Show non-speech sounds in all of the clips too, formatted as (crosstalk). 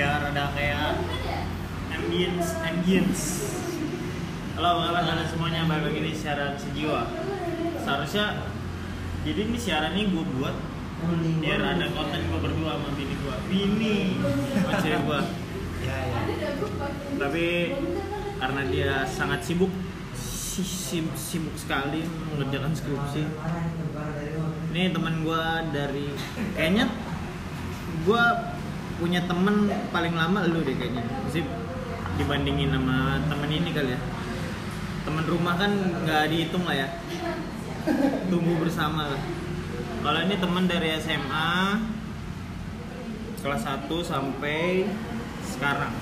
biar ada kayak ambience ambience. Halo apa kabar kalian semuanya balik lagi di siaran sejiwa. Seharusnya jadi ini siaran ini gue buat biar ada konten gue berdua sama bini gue bini cewek gue ya ya. Tapi karena dia sangat sibuk si- sim- sibuk sekali mengerjakan skripsi. Ini teman gue dari kayaknya gue punya temen paling lama lu deh kayaknya. Sih dibandingin sama temen ini kali ya. Temen rumah kan nggak dihitung lah ya. Tumbuh bersama lah. Kalau ini temen dari SMA kelas 1 sampai sekarang.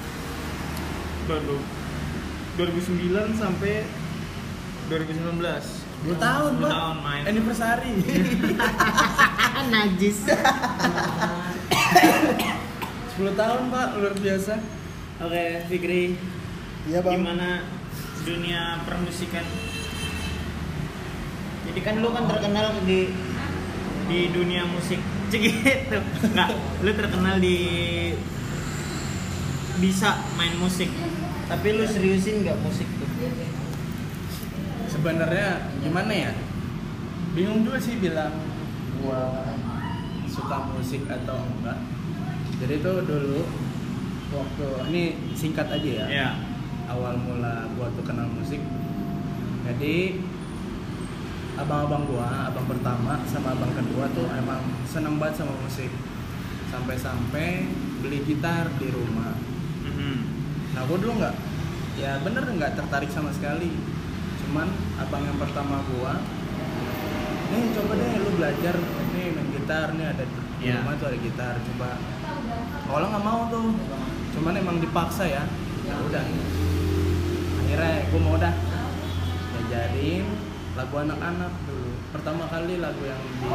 Baru 2009 sampai 2019 dua tahun Dua pak. tahun main. anniversary. (laughs) Najis (laughs) 10 tahun pak. Luar biasa. Oke Fikri. Iya gimana dunia permusikan? Jadi kan lu kan terkenal di di dunia musik. Cek (laughs) gitu. Nggak lu terkenal di bisa main musik. Tapi lu seriusin nggak musik tuh? Sebenarnya gimana ya? Bingung juga sih bilang gua suka musik atau enggak jadi itu dulu waktu ini singkat aja ya. Ya awal mula gua tuh kenal musik. Jadi abang-abang gua abang pertama sama abang kedua tuh emang seneng banget sama musik. Sampai-sampai beli gitar di rumah. Mhm. nah gua dulu nggak ya bener nggak tertarik sama sekali. Cuman abang yang pertama gua nih coba deh lu belajar nih main gitar nih ada di Iya. rumah tuh ada gitar coba. Kalau nggak mau tuh cuman emang dipaksa ya. Ya udah. Akhirnya gua mau dah. Diajarin lagu anak-anak dulu. Pertama kali lagu yang di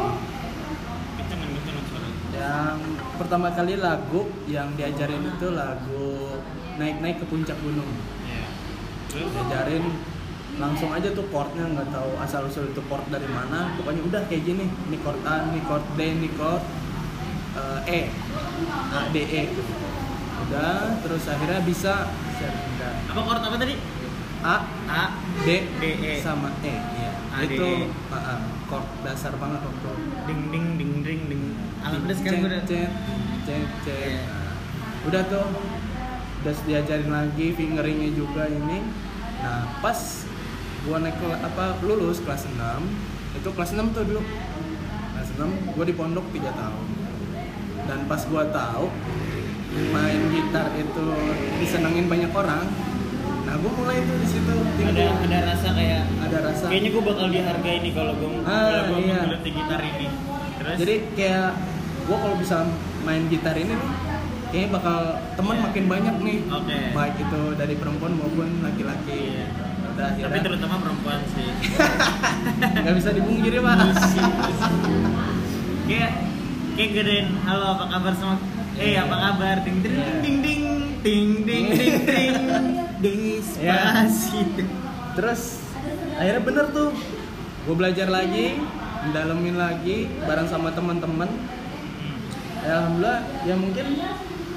yang pertama kali lagu yang diajarin itu lagu naik-naik ke puncak gunung. Ya terus? Diajarin langsung aja tuh chordnya nggak tahu asal usul itu chord dari mana. Pokoknya udah kayak gini. Ini chord A ini chord D ini chord eh, E A D E. Udah terus akhirnya bisa udah. apa chord apa tadi? A A D D, E. sama E. Iya A, itu E. ah, ah, chord dasar banget waktu ding ding ding ding ding. Alhamdulillah sekarang gue udah. cet cet cet udah tuh udah diajarin lagi fingeringnya juga ini. Nah pas gua naik ke, apa lulus kelas 6 itu kelas 6 tuh dulu. Kelas 6 gua di pondok 3 tahun dan pas gua tahu main gitar itu disenengin banyak orang nah gua mulai tuh di situ ada ada rasa kayak ada rasa kayaknya gue bakal dihargai nih kalau gue Ah, kalau gue iya. menggeluti gitar ini terus jadi kayak gua kalau bisa main gitar ini nih kayaknya bakal teman Iya. makin banyak nih Oke. baik itu dari perempuan maupun laki-laki Iya. udah tapi akhirnya terutama perempuan sih (laughs) nggak bisa dipungkiri pak Busi, busi. kayak Kegerin, halo apa kabar semua? Eh apa kabar? Ding ding ding ding ding ding ding ding Terus akhirnya bener tuh, gue belajar lagi, mendalamin lagi bareng sama teman-teman. Ya, alhamdulillah ya mungkin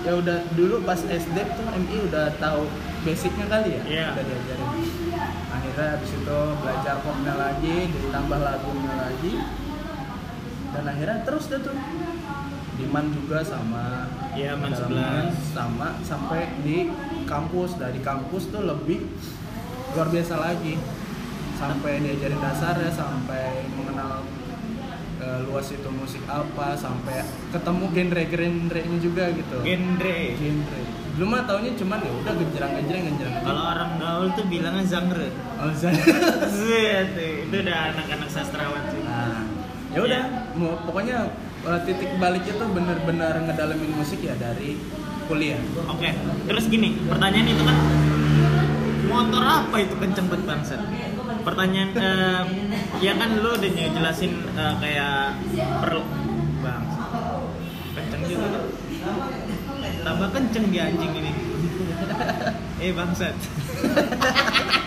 ya udah dulu pas SD tuh MI udah tahu basicnya kali ya yeah. udah diajarin akhirnya habis itu belajar popnya lagi ditambah lagunya lagi dan akhirnya terus deh tuh Diman juga sama Iya, Man pendalaman 11. sama sampai di kampus. Dari kampus tuh lebih luar biasa lagi. Sampai diajarin dasarnya sampai mengenal eh, luas itu musik apa sampai ketemu genre-genrenya juga gitu. Genre. Genre. Belum mah taunya cuman ya udah genjreng genjreng genjreng kalau orang gaul tuh bilangnya genre. Oh, (laughs) Zet, itu udah anak-anak sastrawan sih. Nah ya udah mau pokoknya eh, titik baliknya tuh bener-bener ngedalemin musik ya dari kuliah Oke, terus gini, pertanyaan itu kan motor apa itu kenceng banget bangsat? Pertanyaan, eh, ya kan lu udah jelasin eh, kayak perlu bang, kenceng juga kan? Tambah kenceng di anjing ini. (laughs) eh bangsat. (laughs)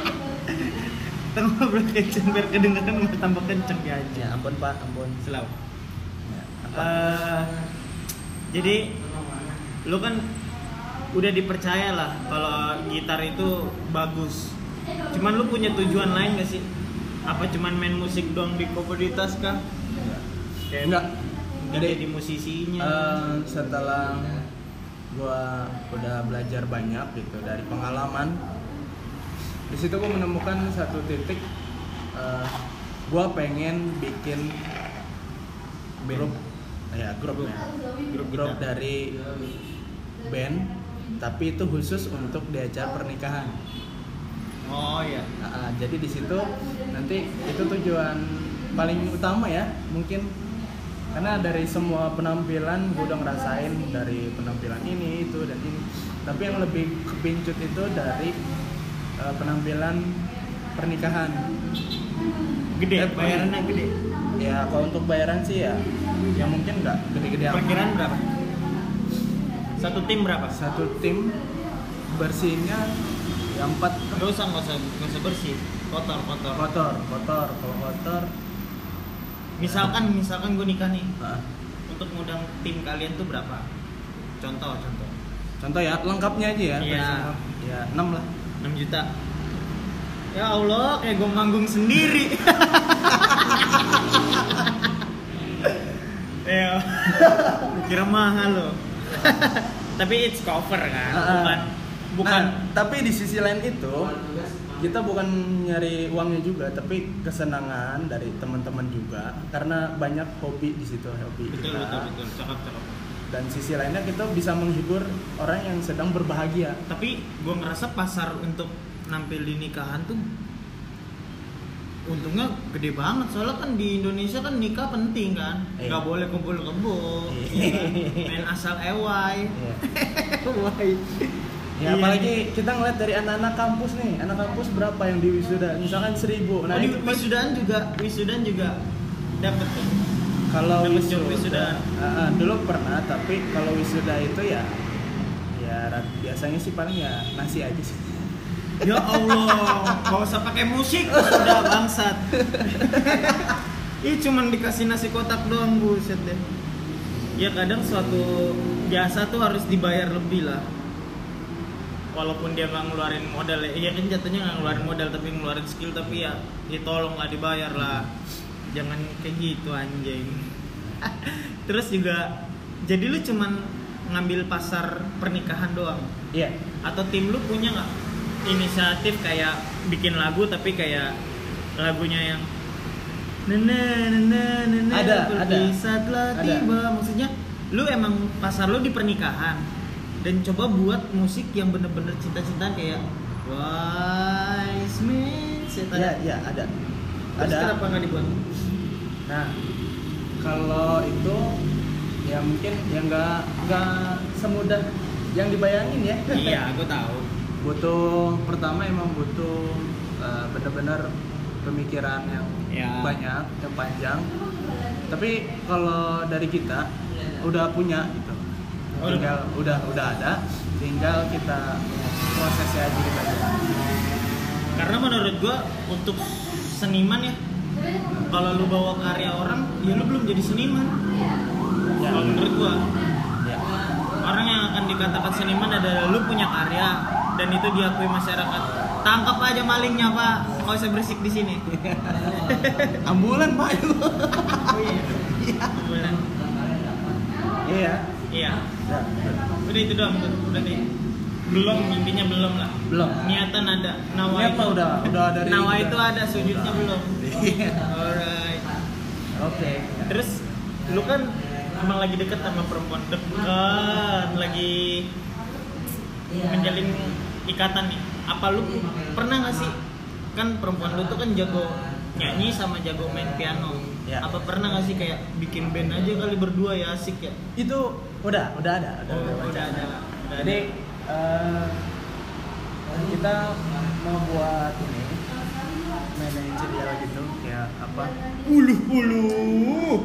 Kita ngobrol kenceng biar kedengeran malah tambah kenceng di anjing. ya ampun pak ampun Selalu. Ya? Eh, jadi lu kan udah dipercaya lah kalau gitar itu bagus cuman lu punya tujuan lain gak sih apa cuman main musik doang di komoditas kah Kayak Enggak. nggak Jadi, jadi musisinya Eh, setelah gua udah belajar banyak gitu dari pengalaman di situ gua menemukan satu titik eh, gua pengen bikin Band. grup. Ya grup ya. Grup. Grup dari band tapi itu khusus untuk di acara pernikahan. Oh iya. Nah, jadi di situ nanti itu tujuan paling utama ya mungkin. Karena dari semua penampilan gue udah ngerasain dari penampilan ini itu dan ini. Tapi yang lebih kepincut itu dari eh, penampilan pernikahan. Gede? Eh, bayarannya gede. Ya kalau untuk bayaran sih ya ya mungkin nggak gede-gede amat. perkiraan berapa? Satu tim berapa? Satu tim bersihnya ya empat. Gak usah, gak usah, gak usah bersih. Kotor, kotor. Kotor kotor. Kalau kotor Misalkan, misalkan gue nikah nih. Nah, Untuk ngundang tim kalian tuh berapa? Contoh, contoh. Contoh ya lengkapnya aja ya Iya. ya enam lah 6 juta. Ya Allah, kayak gue manggung sendiri. (laughs) Ya, kira mahal loh. (laughs) Tapi it's cover kan, bukan Bukan Nah, tapi di sisi lain itu kita bukan nyari uangnya juga, tapi kesenangan dari teman-teman juga karena banyak hobi di situ hobi Betul, kita. betul, betul, cakep, cakep Dan sisi lainnya kita bisa menghibur orang yang sedang berbahagia. tapi gue ngerasa pasar untuk nampil di nikahan tuh untungnya gede banget soalnya kan di Indonesia kan nikah penting kan Iya. nggak boleh kumpul kebo Iya. main asal ewai Iya. ewai Ya Iya. apalagi kita ngeliat dari anak-anak kampus nih, anak kampus berapa yang di wisuda? Misalkan seribu. nah Nah di wisudaan juga wisudaan juga dapat tuh kalau wisuda, wisuda. Ah, dulu pernah, tapi kalau wisuda itu ya, ya biasanya sih paling ya nasi aja sih. ya Allah gak usah pakai musik udah bangsat. (laughs) Ih cuman dikasih nasi kotak doang buset deh. Ya kadang suatu jasa tuh harus dibayar lebih lah. Walaupun dia nggak ngeluarin modal ya Iya kan jatuhnya nggak ngeluarin modal tapi ngeluarin skill Tapi ya, ya tolong lah dibayar lah Jangan kayak gitu anjing (laughs) Terus juga Jadi lu cuman ngambil pasar pernikahan doang Iya. atau tim lu punya nggak inisiatif kayak bikin lagu tapi kayak lagunya yang nene nene nene Ada, ada. telah Ada. tiba maksudnya lu emang pasar lu di pernikahan dan coba buat musik yang bener-bener cinta-cinta kayak wise man ada iya ada. Terus Ada. kenapa nggak dibuat Nah, kalau itu ya mungkin ya nggak nggak semudah yang dibayangin ya. iya (laughs) aku tahu butuh pertama emang butuh eh, benar-benar pemikiran yang Ya. banyak, yang panjang. Tapi kalau dari kita udah punya gitu. Oh, tinggal udah udah ada, tinggal kita prosesnya aja kita karena menurut gua untuk seniman ya kalau lu bawa karya orang ya lu belum jadi seniman Ya. kalau menurut gua Ya. orang yang akan dikatakan seniman adalah lu punya karya dan itu diakui masyarakat tangkap aja malingnya pak nggak usah berisik di sini (laughs) Ambulan pak itu. oh iya Bulan. iya. iya Ya. udah itu doang tuh berarti belum intinya belum lah Belum. niatan ada nawa Niat itu udah udah dari nawa udah. itu ada sujudnya belum Iya. (laughs) alright Oke. Terus lu kan emang lagi deket sama perempuan dekat, lagi menjalin ikatan nih. Apa lu pernah nggak sih kan perempuan lu tuh kan jago nyanyi sama jago main piano. Ya. Apa pernah nggak sih kayak bikin band aja kali berdua ya asik ya? Itu udah udah ada. Oh, udah wacana. ada. Udah Jadi eh, kita mau buat ini manajerial gitu kayak apa? uluh uluh.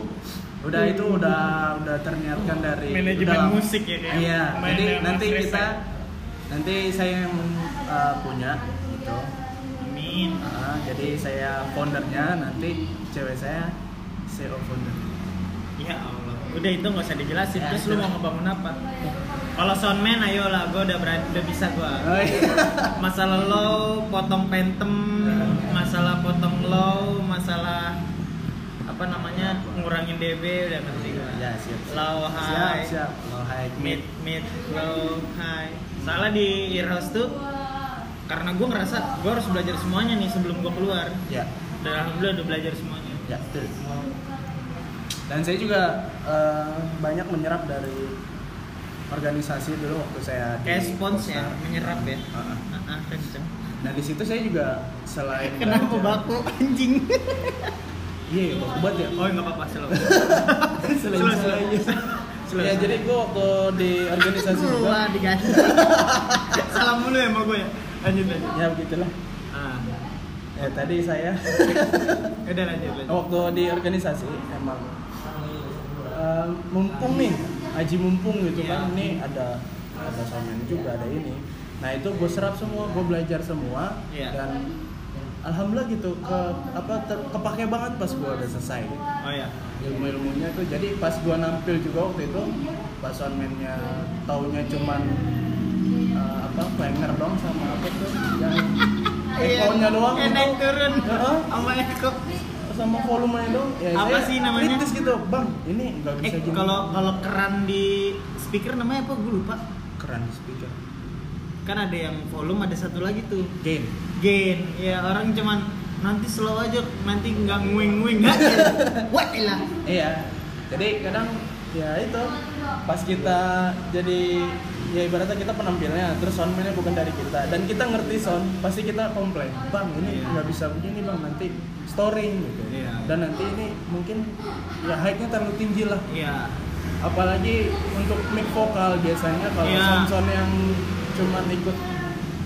Udah itu udah udah terniatkan dari Manajemen udah- musik ya, kayak Iya. Jadi nanti kita ya. nanti saya yang eh, punya gitu. Amin. Ah, jadi saya foundernya nanti cewek saya CEO founder. Ya Allah. udah itu nggak usah dijelasin Ya, terus lu mau ngebangun apa kalau soundman ayo lah gue udah berani udah bisa gue Oh, iya. masalah low potong pentem masalah potong low masalah apa namanya ngurangin dB udah ngerti gue ya siap siap. low siap high siap. Low high mid mid low high. Salah di earhouse tuh karena gue ngerasa gue harus belajar semuanya nih sebelum gue keluar. Ya dan alhamdulillah udah belajar semuanya. Ya betul. Dan saya juga eh, banyak menyerap dari organisasi dulu waktu saya di kayak spons ya menyerap ya Heeh. Ah, ah, kenceng Nah di situ saya juga selain (laughs) kenapa belajar- baku anjing (laughs) Iya, iya, baku banget ya. oh nggak apa-apa selalu (laughs) Selain Selalu, saya. selalu. Ya jadi gue waktu di organisasi juga. gua diganti salam dulu ya sama gue ya lanjut lanjut Ya begitulah. ah Ya tadi saya udah lanjut lanjut waktu di organisasi emang eh, mumpung nih, aji mumpung gitu Iya. kan. Ini ada ada soundman juga ada ini. Nah itu gue serap semua, gue belajar semua Iya. dan alhamdulillah gitu ke apa ter- kepake banget pas gue udah selesai. oh ya ilmu ilmunya tuh jadi pas gua nampil juga waktu itu pas soundman-nya taunya cuman eh, apa flanger dong sama apa tuh yang doang Iya. naik gitu. turun sama Eko sama volumenya dong. Ya Apa sih namanya? kritis gitu bang. Ini nggak bisa eh kalau kalau keran di speaker namanya apa? Gue lupa. Keren speaker. Kan ada yang volume ada satu lagi tuh. Gain. Gain. Ya orang cuman nanti slow aja nanti nggak nguing (laughs) nguing what lah iya. Jadi kadang ya itu pas kita jadi ya ibaratnya kita penampilnya terus soundman-nya bukan dari kita dan kita ngerti sound pasti kita komplain bang ini Iya. nggak bisa begini bang nanti storing gitu Iya. dan nanti ini mungkin ya high-nya terlalu tinggi lah iya apalagi untuk mic vokal biasanya kalau Iya. sound-sound yang cuman ikut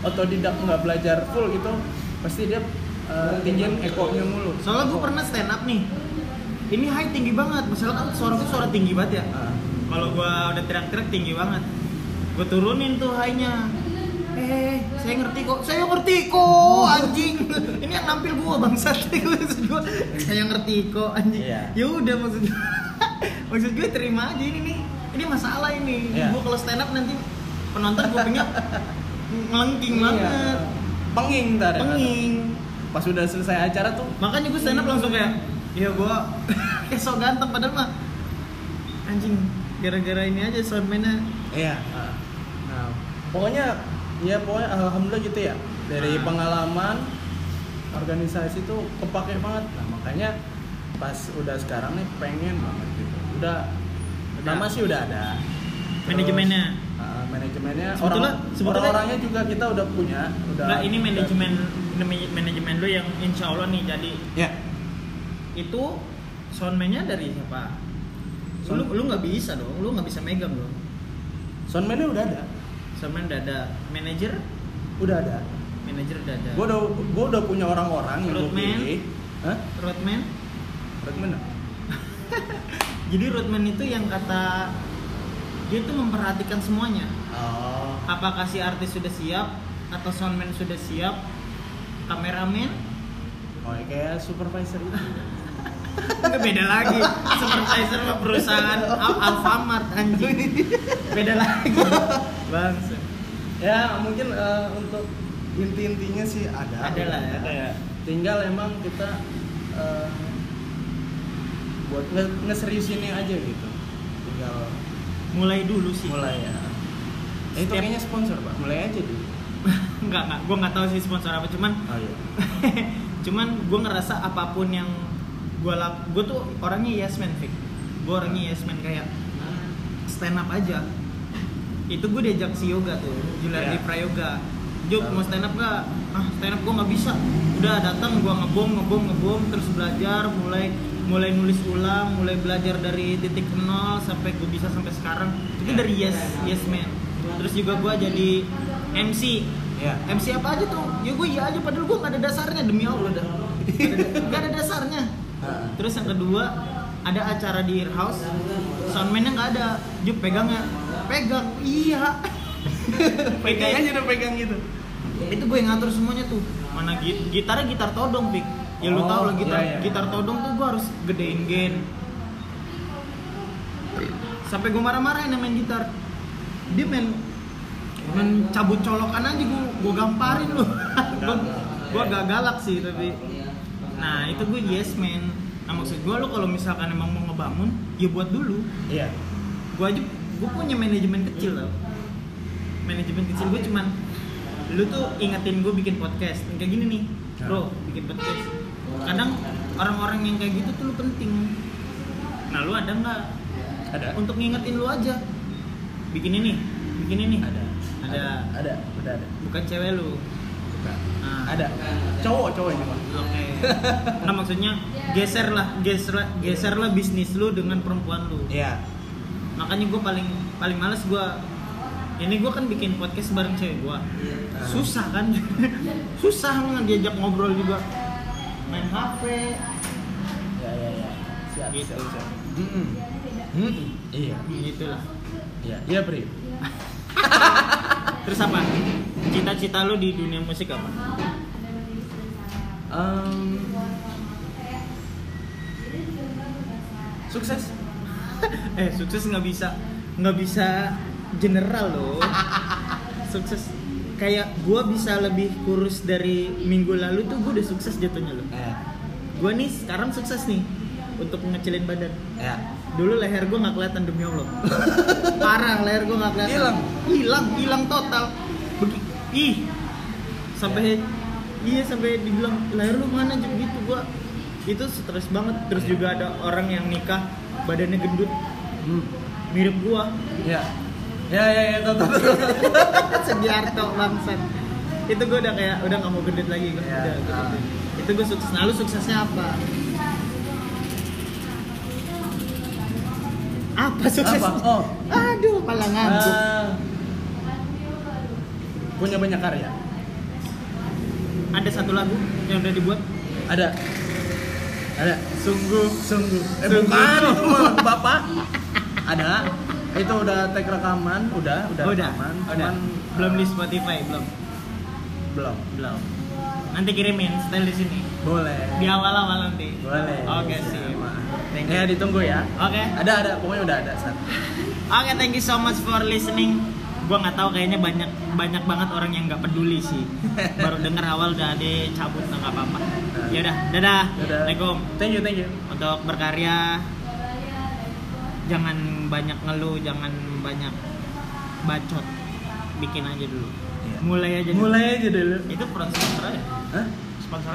otodidak nggak belajar full gitu pasti dia uh, tinggiin echo-nya mulu soalnya gue pernah stand up nih ini high tinggi banget masalah kan suara gue suara tinggi banget ya Ah. kalau gue udah teriak-teriak tinggi banget gue turunin tuh high-nya. Eh saya ngerti kok. Saya ngerti kok anjing. Ini yang nampil gue bangsat. (laughs) Maksud gue saya ngerti kok anjing. Iya. ya udah maksud gue (laughs) maksud gue terima aja ini nih. Ini masalah ini. Iya. gue kalau stand up nanti penonton gue pengen (laughs) ngelengking Iya. banget. Penging ntar ya. penging. Pas udah selesai acara tuh. Makanya gue stand up langsung kayak iya gue kayak so ganteng. Padahal mah anjing gara-gara ini aja soundman-nya. Iya. Nah pokoknya ya pokoknya alhamdulillah gitu ya dari Ah. pengalaman organisasi tuh kepake banget nah makanya pas udah sekarang nih pengen banget gitu udah Udah. nama sih udah ada Terus, Manajemennya? ah, manajemennya Sebetulnya- orang sebetulnya- orang-orangnya juga kita udah punya udah Enggak, ini manajemen ini manajemen lu yang insya Allah nih jadi ya itu soundman-nya dari siapa? Lu Sound- lu nggak bisa dong, lu nggak bisa megang dong. soundman-nya udah ada Soundman udah ada, manajer, udah ada manajer udah ada. gua udah gua udah punya orang-orang yang gua pilih Hah? Roadman. Roadman? (laughs) Jadi roadman itu yang kata dia tuh memperhatikan semuanya. Oh. Apakah si artis sudah siap atau soundman sudah siap? Kameramen Oh, ya kayak supervisor itu. Itu beda lagi. Supervisor sama perusahaan Al- Alfamart anjing. (laughs) Beda lagi. Bangsa. ya, mungkin eh, untuk inti-intinya sih ada. Ada lah, Ada. ada ya. Tinggal emang kita eh, buat nge ngeseriusinnya aja gitu. Tinggal Mulai dulu sih. mulai ya. Eh, itu kayaknya sponsor, Pak. Mulai aja dulu. (laughs) enggak, enggak. Gua nggak tahu sih sponsor apa, cuman Oh iya. (laughs) cuman gue ngerasa apa pun yang gue lak gue tuh orangnya yes man Vic gue orangnya yes man kayak stand up aja itu gue diajak si yoga tuh Julian Iya. di Prayoga Tahu. mau stand up gak? Ah stand up gue nggak bisa udah datang gue ngebom ngebom ngebom terus belajar mulai mulai nulis ulang mulai belajar dari titik nol sampai gue bisa sampai sekarang itu Iya. dari yes yes man terus juga gue jadi MC Iya. MC apa aja tuh? Ya gue iya aja padahal gue gak ada dasarnya demi Allah dah. (laughs) Gak ada dasarnya. Terus yang kedua ada acara di Earhouse, soundman-nya nggak ada. Juk pegang ya? Pegang, iya. (laughs) Pegang aja udah pegang gitu. Itu gue yang ngatur semuanya tuh. Mana git gitarnya gitar todong, Pik. Ya lu Oh, tau lah gitar iya, iya. gitar todong tuh gue harus gedein gain. sampai gue marah-marahin yang main gitar dia main main cabut colokan aja gue gue gamparin lu (laughs) gue gak galak sih tapi nah itu gue yes man nah maksud gue lo kalau misalkan emang mau ngebangun ya buat dulu iya gue aja gue punya manajemen kecil tau. Manajemen kecil gue cuman lu tuh ingetin gue bikin podcast. Kayak gini nih bro bikin podcast. Kadang orang-orang yang kayak gitu tuh lu penting. Nah lu ada nggak? Ada. Untuk ngingetin lu aja. Bikin ini bikin ini. Ada. Ada. Ada. Udah ada. Bukan cewek lu. Bukan. nah, ada. Cowok cowok ini mah. Oke. (laughs) Nah maksudnya geser lah geser lah geser lah bisnis lu dengan perempuan lu. Iya makanya gue paling paling males gue ini gue kan bikin podcast bareng cewek gue susah kan? (laughs) Susah nggak diajak ngobrol juga. Main hp ya ya ya. Siap Gitu. siap siap. Mm-mm. Mm-mm. iya. Gitu lah iya iya Pri. (laughs) Terus apa? Cita-cita lu di dunia musik apa? Em, sukses (laughs) eh sukses nggak bisa nggak bisa general loh. Sukses. Kayak gue bisa lebih kurus dari minggu lalu tuh gue udah sukses jatuhnya loh. Eh gue nih sekarang sukses nih untuk ngecilin badan. Ya dulu leher gue nggak kelihatan demi allah. (laughs) Parah leher gue nggak kelihatan. Hilang? hilang hilang total. Begi ih sampai iya. sampai dibilang leher lu mana? Aja begitu gue itu stres banget. Terus Iya. juga ada orang yang nikah badannya gendut. Hmm. mirip gua. Ya. Ya ya ya tahu tahu. Segiarto (laughs) bangsat. Itu gue udah kayak udah nggak mau gendut lagi. Gue Iya. udah gitu. Ah. itu gue sukses. Nah lu suksesnya apa? Apa sukses apa? oh. Aduh kepala ngantuk eh, punya banyak karya? Ada satu lagu yang udah dibuat? Ada ada. Sungguh sungguh. Eh Sungguh. bukan itu mah (laughs) bapak. Ada. Itu udah tag rekaman udah udah Oh, udah rekaman. udah. Cuman belum eh, di Spotify belum? Belum. Belum. Nanti kirimin style di sini. Boleh. Di awal-awal nanti. Boleh. Oke sih thank ya ditunggu ya. Oke. Ada ada. Pokoknya udah ada. (laughs) Oke, thank you so much for listening. Gua nggak tahu kayaknya banyak banyak banget orang yang nggak peduli sih. (laughs) Baru denger awal udah ada cabut nggak apa-apa. Ya udah, dadah. Dadah. Assalamualaikum. thank you thank you Untuk berkarya jangan banyak ngeluh, jangan banyak bacot. Bikin aja dulu. Iya. Mulai aja. dulu. mulai aja dulu Itu sponsor aja. Hah? Sponsor